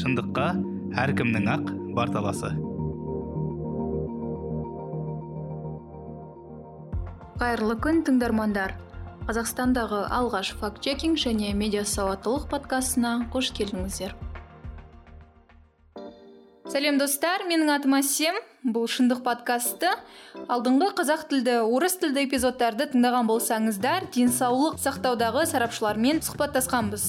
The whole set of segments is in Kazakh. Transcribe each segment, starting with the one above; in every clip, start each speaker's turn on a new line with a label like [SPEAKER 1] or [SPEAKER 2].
[SPEAKER 1] шындыққа әркімнің ақ бар таласы
[SPEAKER 2] қайырлы күн тыңдармандар. Қазақстандағы алғаш факт чекинг және медиа сауаттылық подкастына қош келдіңіздер. Сәлем достар. Менің атым әсем бұл шындық подкасты. Алдыңғы қазақ тілді орыс тілді эпизодтарды тыңдаған болсаңыздар денсаулық сақтаудағы сарапшылармен сұхбаттасқанбыз.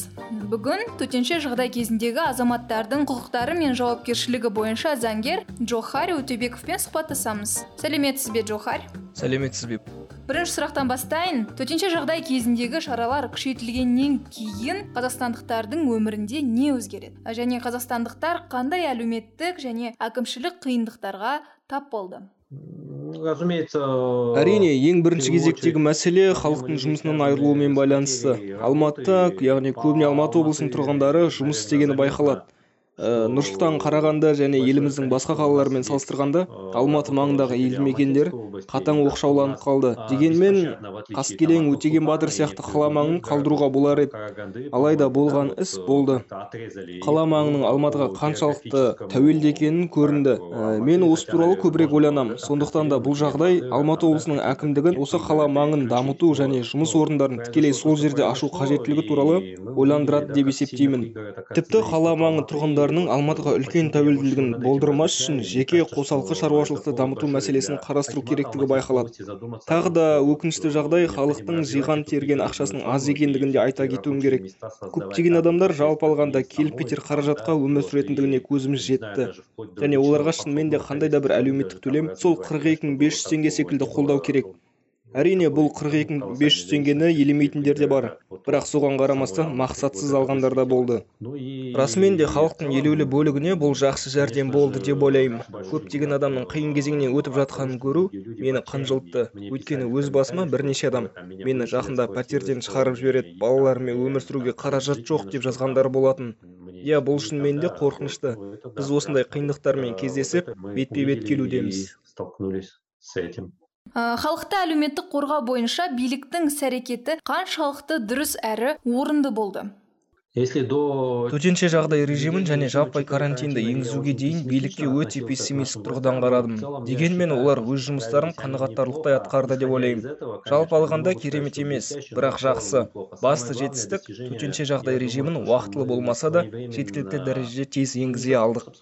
[SPEAKER 2] Бүгін төтенше жағдай кезіндегі азаматтардың құқықтары мен жауапкершілігі бойынша заңгер джохар өтебековпен сұхбаттасамыз. Сәлеметсіз бе джохар?
[SPEAKER 3] Сәлеметсіз бе?
[SPEAKER 2] Бірінші сұрақтан бастайын. Төтенше жағдай кезіндегі шаралар күшейтілгеннен кейін қазақстандықтардың өмірінде не өзгереді? Және қазақстандықтар қандай әлеуметтік және әкімшілік қиындықтарға тап болды?
[SPEAKER 4] Разумеется
[SPEAKER 3] әрине ең бірінші кезектегі мәселе халықтың жұмысынан айырылуымен байланысты. алматыда яғни көбіне алматы облысының тұрғындары жұмыс істегені байқалады. Нұрсұлтан қарағанды және еліміздің басқа қалаларымен салыстырғанда алматы маңындағы елді мекендер қатаң оқшауланып қалды. Дегенмен қаскелең өтеген батыр сияқты қала маңын қалдыруға болар еді. Алайда болған іс болды. Қала маңының алматыға қаншалықты тәуелді екенін көрінді. Ә, мен осы туралы көбірек ойланамын. Сондықтан да бұл жағдай алматы облысының әкімдігін осы қала маңын дамыту және жұмыс орындарын тікелей сол жерде ашу қажеттілігі туралы ойландырады деп есептеймін. Тіпті қала маңы тұрғындары алматыға үлкен тәуелділігін болдырмас үшін жеке қосалқы шаруашылықты дамыту мәселесін қарастыру керектігі байқалады. Тағы да өкінішті жағдай халықтың жиған терген ақшасының аз екендігін де айта кетуім керек. Көптеген адамдар жалпы алғанда келіп кетер қаражатқа өмір сүретіндігіне көзіміз жетті. Және оларға шынымен де қандай да бір әлеуметтік төлем сол қырық екі мың бес жүз теңге секілді қолдау керек. Әрине бұл қырық екі мың бес жүз теңгені елемейтіндер де бар бірақ соған қарамастан мақсатсыз алғандар да болды расымен де халықтың елеулі бөлігіне бұл жақсы жәрдем болды деп ойлаймын көптеген адамның қиын кезеңнен өтіп жатқанын көру мені қынжылтты өйткені өз басыма бірнеше адам мені жақында пәтерден шығарып жібереді балаларыммен өмір сүруге қаражат жоқ деп жазғандар болатын иә бұл шынымен де қорқынышты біз осындай қиындықтармен кездесіп бетпе бет келудеміз
[SPEAKER 4] столкнулись с этим
[SPEAKER 2] халықты әлеуметтік қорғау бойынша биліктің іс әрекеті қаншалықты дұрыс әрі орынды болды?
[SPEAKER 3] Төтенше жағдай режимін және жаппай карантинді енгізуге дейін билікке өте пессимистік тұрғыдан қарадым дегенмен олар өз жұмыстарын қанағаттарлықтай атқарды деп ойлаймын. жалпы алғанда керемет емес бірақ жақсы. басты жетістік төтенше жағдай режимін уақытылы болмаса да жеткілікті дәрежеде тез енгізе алдық.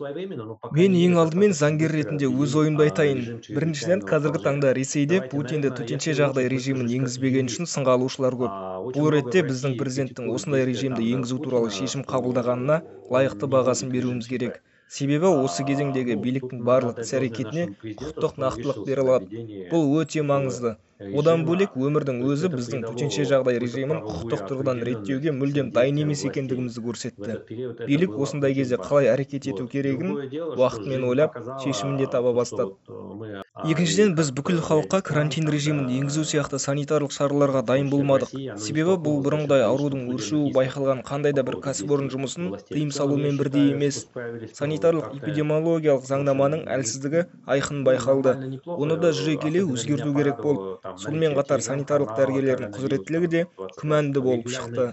[SPEAKER 3] мен ең алдымен заңгер ретінде өз ойымды айтайын. біріншіден қазіргі таңда ресейде путинді төтенше жағдай режимін енгізбегені үшін сынға алушылар көп бұл ретте біздің президенттің осындай режимді енгізу туралы шешім қабылдағанына лайықты бағасын беруіміз керек. Себебі осы кезеңдегі биліктің барлық іс әрекетіне құқықтық нақтылық бере алады. Бұл өте маңызды. Одан бөлек өмірдің өзі біздің төтенше жағдай режимін құқықтық тұрғыдан реттеуге мүлдем дайын емес екендігімізді көрсетті. билік осындай кезде қалай әрекет ету керегін уақытымен ойлап шешімін де таба бастады екіншіден біз бүкіл халыққа карантин режимін енгізу сияқты санитарлық шараларға дайын болмадық. Себебі бұл бұрынғыдай аурудың өршуі байқалған қандай да бір кәсіпорын жұмысын тыйым салумен бірдей емес. санитарлық эпидемиологиялық заңнаманың әлсіздігі айқын байқалды. оны да жүре келе өзгерту керек болды сонымен қатар санитарлық дәрігерлердің құзыреттілігі де күмәнді болып шықты.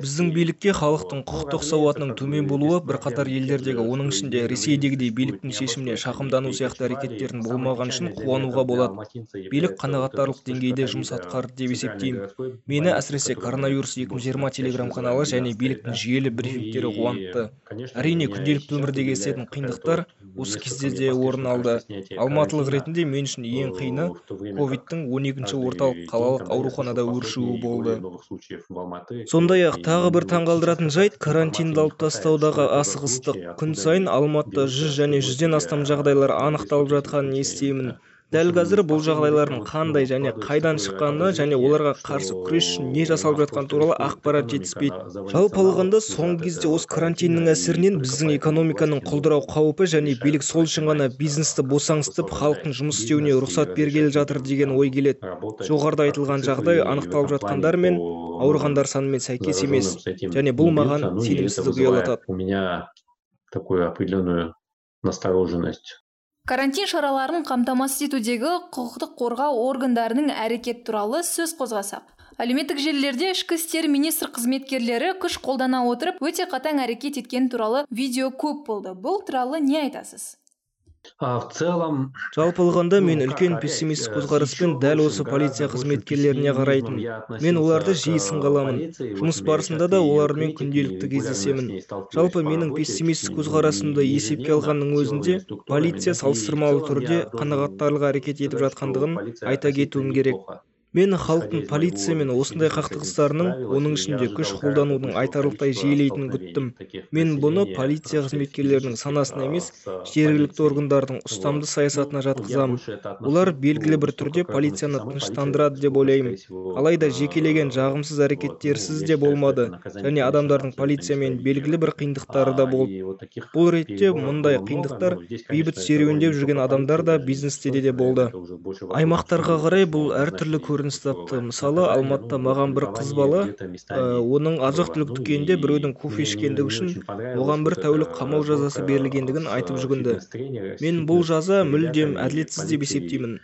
[SPEAKER 3] біздің билікке халықтың құқықтық сауатының төмен болуы бірқатар елдердегі оның ішінде ресейдегідей биліктің шешіміне шағымдану сияқты әрекеттердің болмаған үшін қуануға болады. билік қанағаттарлық деңгейде жұмыс атқарды деп есептеймін. мені әсіресе коронавирус 2020 телеграм каналы және биліктің жүйелі брифингтері қуантты. әрине күнделікті өмірде кездесетін қиындықтар осы кезде де орын алды. алматылық ретінде мен үшін ең қиыны ковидтің он екінші орталық қалалық ауруханада өршуі болды? сондай ақ тағы бір таңғалдыратын жайт карантинді алып тастаудағы асығыстық күн сайын алматыда жүз және жүзден астам жағдайлар анықталып жатқанын естимін. Дәл қазір бұл жағдайлардың қандай және қайдан шыққаны және оларға қарсы күрес үшін не жасалып жатқаны туралы ақпарат жетіспейді. Жалпы алғанда соңғы кезде осы карантиннің әсерінен біздің экономиканың құлдырау қаупі және билік сол үшін ғана бизнесті босаңсытып халықтың жұмыс істеуіне рұқсат бергелі жатыр деген ой келеді. Жоғарыда айтылған жағдай анықталып жатқандар мен ауырғандар санымен сәйкес емес және бұл маған сенімсіздік ұялатады.
[SPEAKER 4] у меня такую определенную настороженность.
[SPEAKER 2] Карантин шараларын қамтамасыз етудегі құқықтық қорғау органдарының әрекет туралы сөз қозғасақ әлеуметтік желілерде ішкі істер министр қызметкерлері күш қолдана отырып өте қатаң әрекет еткені туралы видео көп болды. Бұл туралы не айтасыз?
[SPEAKER 4] В целом
[SPEAKER 3] жалпы алғанда мен үлкен пессимистік көзқараспен дәл осы полиция қызметкерлеріне қарайтын. Мен оларды жиі сынға аламын жұмыс барысында да олармен күнделікті кездесемін. жалпы менің пессимистік көзқарасымды есепке алғанның өзінде полиция салыстырмалы түрде қанағаттарлық әрекет етіп жатқандығын айта кетуім керек. Мен халықтың полициямен осындай қақтығыстарының оның ішінде күш қолданудың айтарлықтай жиілейтінін күттім. мен бұны полиция қызметкерлерінің санасына емес жергілікті органдардың ұстамды саясатына жатқызамын олар белгілі бір түрде полицияны тыныштандырады деп ойлаймын. алайда жекелеген жағымсыз әрекеттерсіз де болмады. және адамдардың полициямен белгілі бір қиындықтары да болды бұл ретте мұндай қиындықтар бейбіт серуендеп жүрген адамдар да бизнесте де болды. аймақтарға қарай бұл әртүрлі көрініс тапты мысалы алматыда маған бір қыз бала оның азық түлік дүкенінде біреудің кофе ішкендігі үшін оған бір тәулік қамау жазасы берілгендігін айтып жүгінді мен бұл жаза мүлдем әділетсіз деп есептеймін.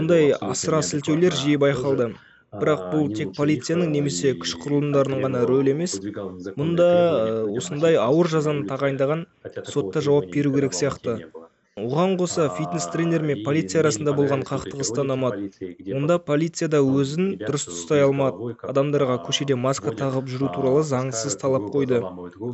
[SPEAKER 3] ондай асыра сілтеулер жиі байқалды. бірақ бұл тек полицияның немесе күш құрылымдарының ғана рөлі емес. мұнда осындай ауыр жазаны тағайындаған сотта жауап беру керек сияқты. Оған қоса фитнес тренер мен полиция арасында болған қақтығысты ұнамады онда полиция да өзін дұрыс ұстай алмады. адамдарға көшеде маска тағып жүру туралы заңсыз талап қойды.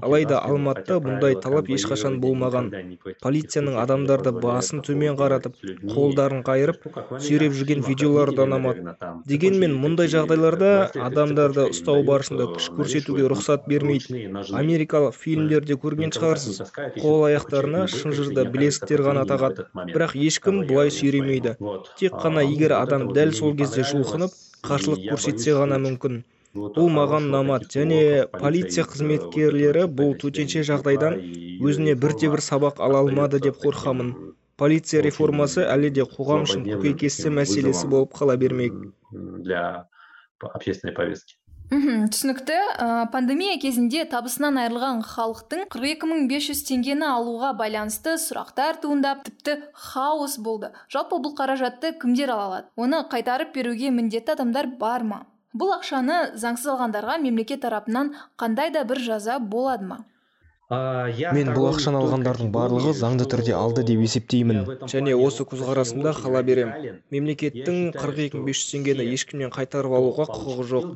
[SPEAKER 3] алайда алматыда бұндай талап ешқашан болмаған. полицияның адамдарды басын төмен қаратып қолдарын қайырып сүйреп жүрген видеолары да ұнамады. дегенмен мұндай жағдайларда адамдарды ұстау барысында күш көрсетуге рұқсат бермейді. америкалық фильмдерде көрген шығарсыз. қол аяқтарына шынжырды білезіктер ғана тағады бірақ ешкім бұлай сүйремейді. тек қана егер адам дәл сол кезде жұлқынып қарсылық көрсетсе ғана мүмкін. бұл маған ұнамады. және полиция қызметкерлері бұл төтенше жағдайдан өзіне бірде бір сабақ ала алмады деп қорқамын. Полиция реформасы әлі де қоғам үшін көкейкесті мәселесі болып қала бермек.
[SPEAKER 4] для общественной повестки.
[SPEAKER 2] Мхм түсінікті. Ә, пандемия кезінде табысынан айырылған халықтың қырық екі мың бес жүз теңгені алуға байланысты сұрақтар туындап тіпті хаос болды. Жалпы бұл қаражатты кімдер ала алады? Оны қайтарып беруге міндетті адамдар бар ма? Бұл ақшаны заңсыз алғандарға мемлекет тарапынан қандай да бір жаза болады ма?
[SPEAKER 3] Мен бұл ақшаны алғандардың барлығы заңды түрде алды деп есептеймін. Және осы көзқарасымда қала берем. мемлекеттің қырық екі мың бес жүз теңгені ешкімнен қайтарып алуға құқығы жоқ.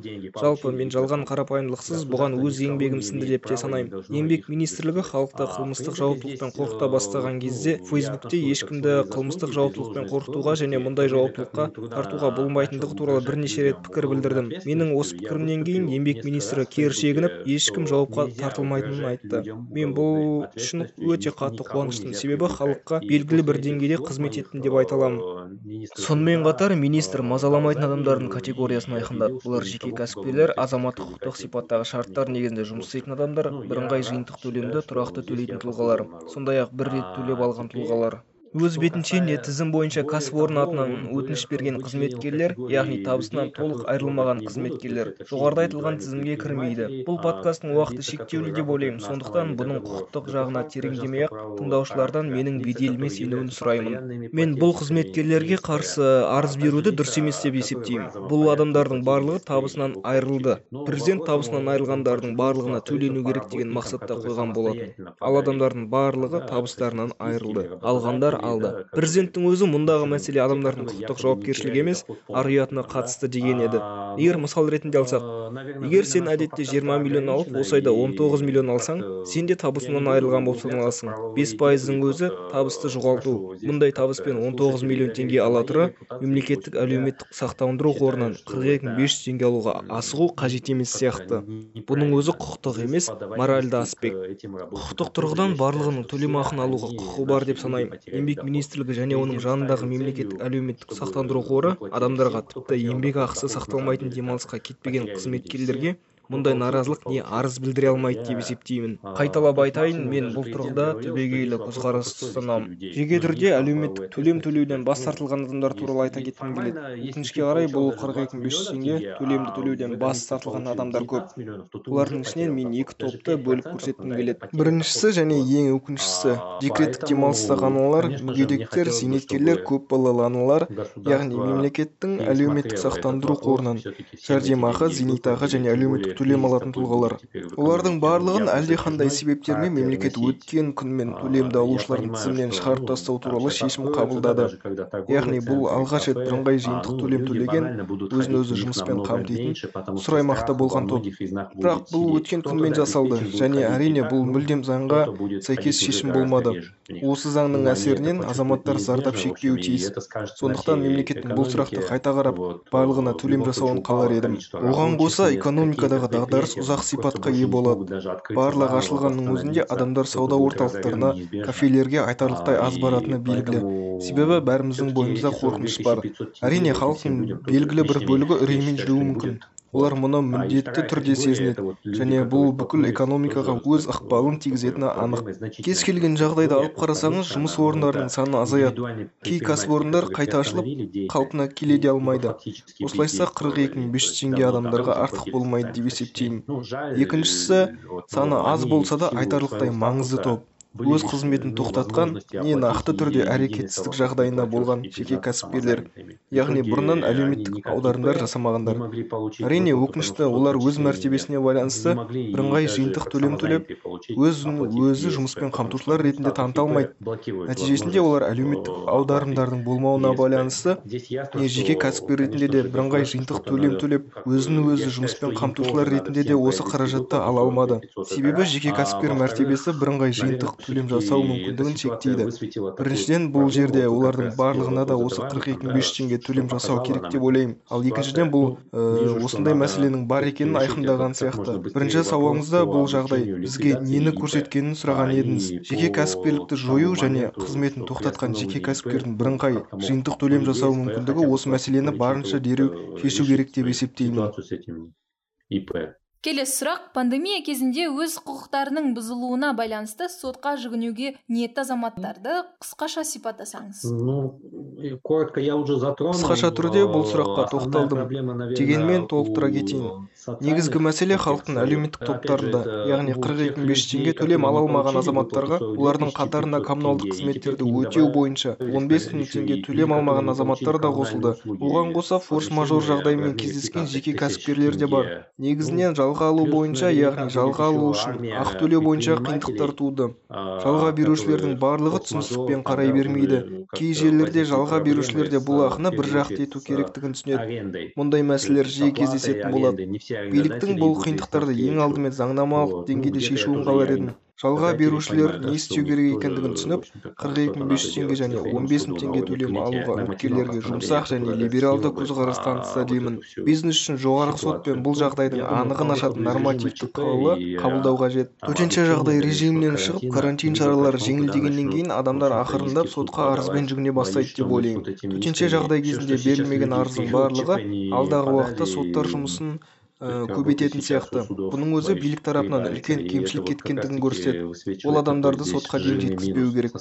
[SPEAKER 3] жалпы мен жалған қарапайымдылықсыз бұған өз еңбегім сіңді деп те санаймын. еңбек министрлігі халықты қылмыстық жауаптылықпен қорқыта бастаған кезде фейсбукте ешкімді қылмыстық жауаптылықпен қорқытуға және мұндай жауаптылыққа тартуға болмайтындығы туралы бірнеше рет пікір білдірдім. менің осы пікірімнен кейін еңбек министрі кері шегініп ешкім жауапқа тартылмайтынын айтты мен бұл үшін өте қатты қуаныштымын. Себебі халыққа белгілі бір деңгейде қызмет еттім деп айта аламын. Сонымен қатар министр мазаламайтын адамдардың категориясын айқындады олар жеке кәсіпкерлер азаматтық құқықтық сипаттағы шарттар негізінде жұмыс істейтін адамдар бірыңғай жиынтық төлемді тұрақты төлейтін тұлғалар сондай ақ бір рет төлеп алған тұлғалар. Өз бетінше не тізім бойынша кәсіпорын атынан өтініш берген қызметкерлер яғни табысынан толық айырылмаған қызметкерлер жоғарыда айтылған тізімге кірмейді. бұл подкасттың уақыты шектеулі деп ойлаймын. сондықтан бұның құқықтық жағына тереңдемей ақ тыңдаушылардан менің беделіме сенуін сұраймын. мен бұл қызметкерлерге қарсы арыз беруді дұрыс емес деп есептеймін. бұл адамдардың барлығы табысынан айырылды. президент табысынан айырылғандардың барлығына төлену керек деген мақсатта қойған болатын. ал адамдардың барлығы табыстарынан айырылды алғандар алды. Президенттің өзі мұндағы мәселе адамдардың құқықтық жауапкершілігі емес ар ұятына қатысты деген еді. егер мысал ретінде алсақ егер сен әдетте 20 миллион алып осы айда 19 миллион алсаң сен де табысыңнан айырылған болып саналасың. бес пайыздың өзі табысты жоғалту. мұндай табыспен 19 миллион теңге ала тұра мемлекеттік әлеуметтік сақтандыру қорынан 42 500 теңге алуға асығу қажет емес сияқты. бұның өзі құқықтық емес моральды аспект. құқықтық тұрғыдан барлығының төлемақыны алуға құқығы бар деп санаймын. Еңбек министрлігі және оның жанындағы мемлекеттік әлеуметтік сақтандыру қоры адамдарға тіпті еңбек ақысы сақталмайтын демалысқа кетпеген қызметкерлерге мұндай наразылық не арыз білдіре алмайды деп есептеймін. Қайталап айтайын мен бұл тұрғыда түбегейлі көзқарас ұстанамын жеке түрде әлеуметтік төлем төлеуден бас тартылған адамдар туралы айта кеткім келеді. өкінішке қарай бұл қырық екі мың бес жүз теңге төлемді төлеуден бас тартылған адамдар көп. олардың ішінен мен екі топты бөліп көрсеткім келеді. біріншісі және ең өкініштісі декреттік демалыстағы аналар мүгедектер зейнеткерлер көпбалалы аналар яғни мемлекеттің әлеуметтік сақтандыру қорынан жәрдемақы зейнетақы және әлеуметтік төлем алатын тұлғалар. олардың барлығын әлдеқандай себептермен мемлекет өткен күнмен төлемді алушылардың тізімінен шығарып тастау туралы шешім қабылдады. яғни бұл алғаш рет бірыңғай жиынтық төлем төлеген өзін өзі жұмыспен қамтитын сұр аймақта болған топ. бірақ бұл өткен күнмен жасалды және әрине бұл мүлдем заңға сәйкес шешім болмады. осы заңның әсерінен азаматтар зардап шекпеуі тиіс. сондықтан мемлекеттің бұл сұрақты қайта қарап барлығына төлем жасауын қалар едім оған қоса экономикадағы дағдарыс ұзақ сипатқа ие болады барлығы ашылғанның өзінде адамдар сауда орталықтарына кафелерге айтарлықтай аз баратыны белгілі себебі бәріміздің бойымызда қорқыныш бар. әрине халықтың белгілі бір бөлігі үреймен жүруі мүмкін. Олар мұны міндетті түрде сезінеді. және бұл бүкіл экономикаға өз ықпалын тигізетіні анық. кез келген жағдайды алып қарасаңыз жұмыс орындарының саны азаяды. кей кәсіпорындар қайта ашылып қалпына келе де алмайды. Осылайша қырық екі мың бес жүз теңге адамдарға артық болмайды деп есептеймін. Екіншісі саны аз болса да айтарлықтай маңызды топ. өз қызметін тоқтатқан не нақты түрде әрекетсіздік жағдайында болған жеке кәсіпкерлер. Яғни бұрыннан әлеуметтік аударымдар жасамағандар. әрине өкінішті олар өз мәртебесіне байланысты бірыңғай жиынтық төлем төлеп өзін өзі жұмыспен қамтушылар ретінде таныта алмайды нәтижесінде олар әлеуметтік аударымдардың болмауына байланысты не жеке кәсіпкер ретінде де бірыңғай жиынтық төлем төлеп өзін өзі жұмыспен қамтушылар ретінде де осы қаражатты ала алмады. себебі жеке кәсіпкер мәртебесі бірыңғай жиынтық төлем жасау мүмкіндігін шектейді біріншіден бұл жерде олардың барлығына да осы қырық екі мың бес жүз теңге төлем жасау керек деп ойлаймын. Ал екіншіден бұл осындай мәселенің бар екенін айқындаған сияқты. бірінші сауалыңызда бұл жағдай бізге нені көрсеткенін сұраған едіңіз. жеке кәсіпкерлікті жою және қызметін тоқтатқан жеке кәсіпкердің бірыңғай жиынтық төлем жасау мүмкіндігі осы мәселені барынша дереу шешу керек деп есептеймін.
[SPEAKER 2] Келесі сұрақ пандемия кезінде өз құқықтарының бұзылуына байланысты сотқа жүгінуге ниетті азаматтарды қысқаша сипаттасаңыз.
[SPEAKER 4] Коротко я уже затронул
[SPEAKER 3] қысқаша түрде бұл сұраққа тоқталдым. дегенмен толықтыра кетейін. Негізгі мәселе халықтың әлеуметтік топтарында яғни қырық екі мың бес жүз теңге төлем ала алмаған азаматтарға олардың қатарына коммуналдық қызметтерді өтеу бойынша он бес мың теңге төлем алмаған азаматтар да қосылды оған қоса форс мажор жағдаймен кездескен жеке кәсіпкерлер де бар негізінен жалға алу бойынша яғни жалға алу үшін ақы төлеу бойынша қиындықтар туды жалға берушілердің барлығы түсіністікпен қарай бермейді кей жерлерде жалға берушілер де бұл ақыны бір жақты ету керектігін түсінеді мұндай мәселелер жиі кездесетін болады биліктің бұл қиындықтарды ең алдымен заңнамалық деңгейде шешуін қалар едім. жалға берушілер не істеу керек екендігін түсініп қырық екі мың бес жүз теңге және он бес мың теңге төлем алуға үміткерлерге жұмсақ және либералды көзқарас танытса деймін. бизнес үшін жоғарғы сотпен бұл жағдайдың анығын ашатын нормативтік қаулы қабылдау қажет төтенше жағдай режимінен шығып карантин шаралары жеңілдегеннен кейін адамдар ақырындап сотқа арызбен жүгіне бастайды деп ойлаймын төтенше жағдай кезінде берілмеген арыздың барлығы алдағы уақытта соттар жұмысын көбейтетін сияқты бұның өзі билік тарапынан үлкен кемшілік кеткендігін көрсетеді ол адамдарды сотқа дейін жеткізбеу керек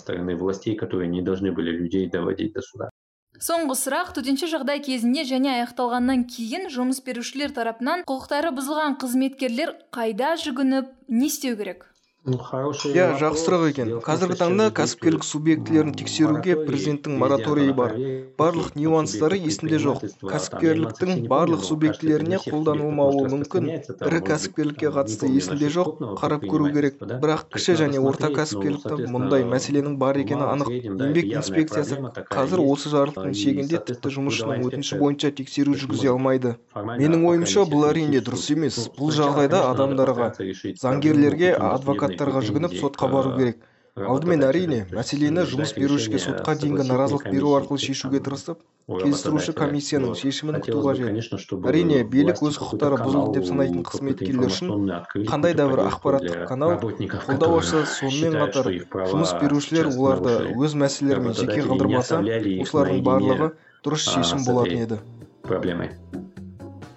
[SPEAKER 2] соңғы сұрақ төтенше жағдай кезінде және аяқталғаннан кейін жұмыс берушілер тарапынан құқықтары бұзылған қызметкерлер қайда жүгініп не істеу керек?
[SPEAKER 3] Иә жақсы сұрақ екен. Қазіргі таңда кәсіпкерлік субъектілерін тексеруге президенттің мораторийі бар. барлық нюанстары есімде жоқ. кәсіпкерліктің барлық субъектілеріне қолданылмауы мүмкін. ірі кәсіпкерлікке қатысты есімде жоқ. қарап көру керек. бірақ кіші және орта кәсіпкерлікте мұндай мәселенің бар екені анық. еңбек инспекциясы қазір осы жарлықтың шегінде тіпті жұмысшының өтініші бойынша тексеру жүргізе алмайды. менің ойымша бұл әрине дұрыс емес. Бұл жағдайда адамдарға заңгерлерге адвокат жүгініп сотқа бару керек. алдымен әрине мәселені жұмыс берушіге сотқа дейінгі наразылық беру арқылы шешуге тырысып келістіруші комиссияның шешімін күту қажет әрине билік өз құқықтары бұзылды деп санайтын қызметкерлер үшін қандай да бір ақпараттық канал қолдау ашса сонымен қатар жұмыс берушілер оларды өз мәселелерімен жеке қалдырмаса осылардың барлығы дұрыс шешім болатын еді.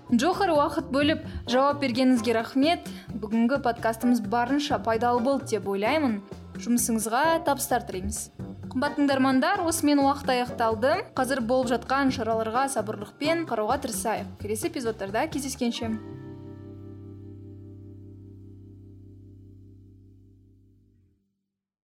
[SPEAKER 2] Джохар уақыт бөліп жауап бергеніңізге рахмет. Бүгінгі подкастымыз барынша пайдалы болды деп ойлаймын. Жұмысыңызға табыстар тілейміз. Қымбатты тыңдармандар осымен уақыт аяқталды қазір болып жатқан шараларға сабырлықпен қарауға тырысайық. Келесі эпизодтарда кездескенше.